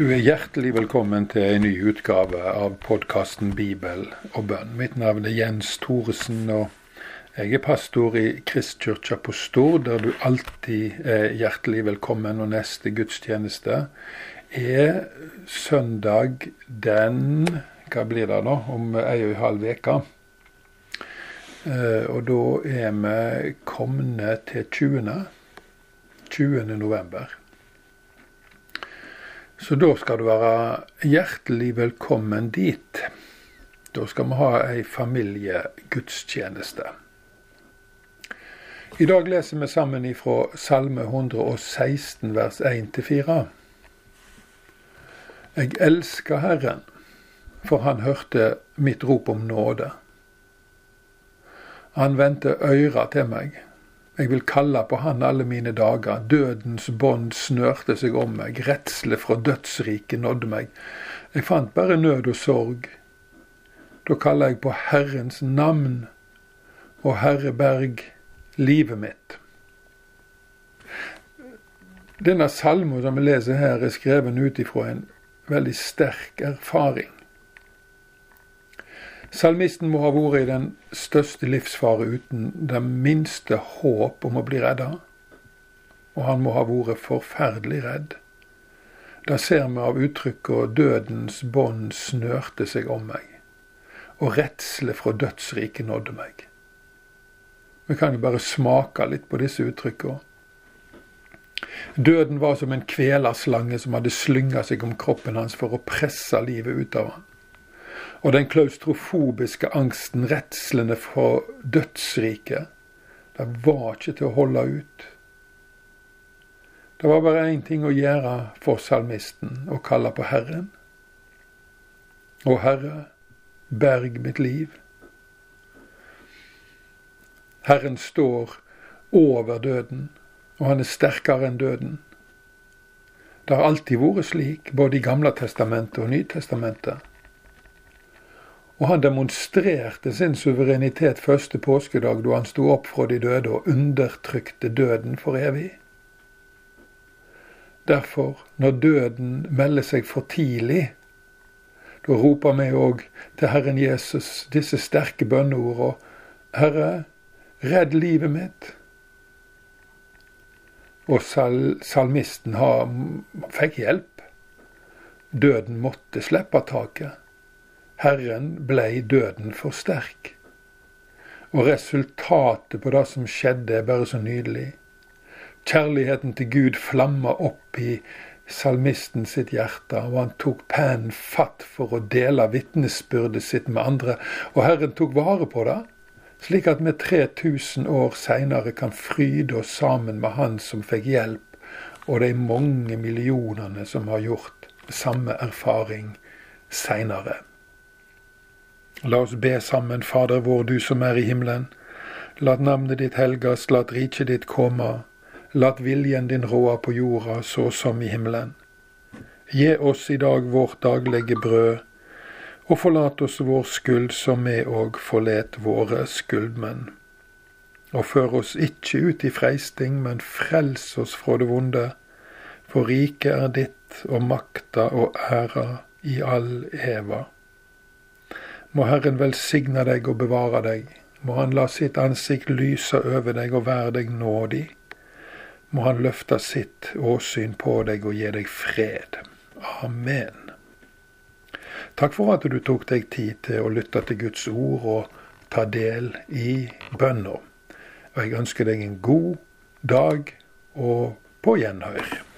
Du er hjertelig velkommen til en ny utgave av podkasten Bibel og bønn. Mitt navn er Jens Thoresen, og jeg er pastor i Kristkirka på Stord, der du alltid er hjertelig velkommen. Og neste gudstjeneste er søndag den Hva blir det da? Om ei og ei halv uke. Eh, og da er vi kommet til 20. 20. november. Så da skal du være hjertelig velkommen dit. Da skal vi ha ei familiegudstjeneste. I dag leser vi sammen ifra Salme 116 vers 1-4. Jeg elsker Herren, for han hørte mitt rop om nåde. Han vendte øyra til meg jeg vil kalle på Han alle mine dager. Dødens bånd snørte seg om meg. Redsle fra dødsriket nådde meg. Jeg fant bare nød og sorg. Da kaller jeg på Herrens navn, og Herre berg livet mitt. Denne salmen som vi leser her, er skreven ut ifra en veldig sterk erfaring. Salmisten må ha vært i den største livsfare uten det minste håp om å bli redda. Og han må ha vært forferdelig redd. Da ser vi av uttrykket 'dødens bånd snørte seg om meg', og 'redsle fra dødsriket nådde meg'. Vi kan jo bare smake litt på disse uttrykkene. Døden var som en kvelerslange som hadde slynga seg om kroppen hans for å presse livet ut av han og den klaustrofobiske angsten, redslene for dødsriket, det var ikke til å holde ut. Det var bare én ting å gjøre for salmisten, å kalle på Herren. Å Herre, berg mitt liv. Herren står over døden, og han er sterkere enn døden. Det har alltid vært slik, både i Gamle testamentet og Nytestamentet. Og han demonstrerte sin suverenitet første påskedag da han sto opp fra de døde og undertrykte døden for evig. Derfor, når døden melder seg for tidlig, da roper vi òg til Herren Jesus disse sterke bønneordene. Herre, redd livet mitt. Og sal salmisten har, fikk hjelp. Døden måtte slippe taket. Herren blei døden for sterk. Og resultatet på det som skjedde, er bare så nydelig. Kjærligheten til Gud flamma opp i salmisten sitt hjerte, og han tok pennen fatt for å dele vitnesbyrdet sitt med andre, og Herren tok vare på det, slik at vi 3000 år seinere kan fryde oss sammen med Han som fikk hjelp, og de mange millionene som har gjort samme erfaring seinere. La oss be sammen, Fader vår, du som er i himmelen. Lat navnet ditt helgas, lat riket ditt komme. Lat viljen din råde på jorda så som i himmelen. Gi oss i dag vårt daglige brød, og forlat oss vår skyld som vi òg forlet våre skyldmenn. Og før oss ikke ut i freisting, men frels oss fra det vonde. For riket er ditt, og makta og æra i all eva. Må Herren velsigne deg og bevare deg. Må Han la sitt ansikt lyse over deg og være deg nådig. Må Han løfte sitt åsyn på deg og gi deg fred. Amen. Takk for at du tok deg tid til å lytte til Guds ord og ta del i bønna. Og jeg ønsker deg en god dag og på gjenhør.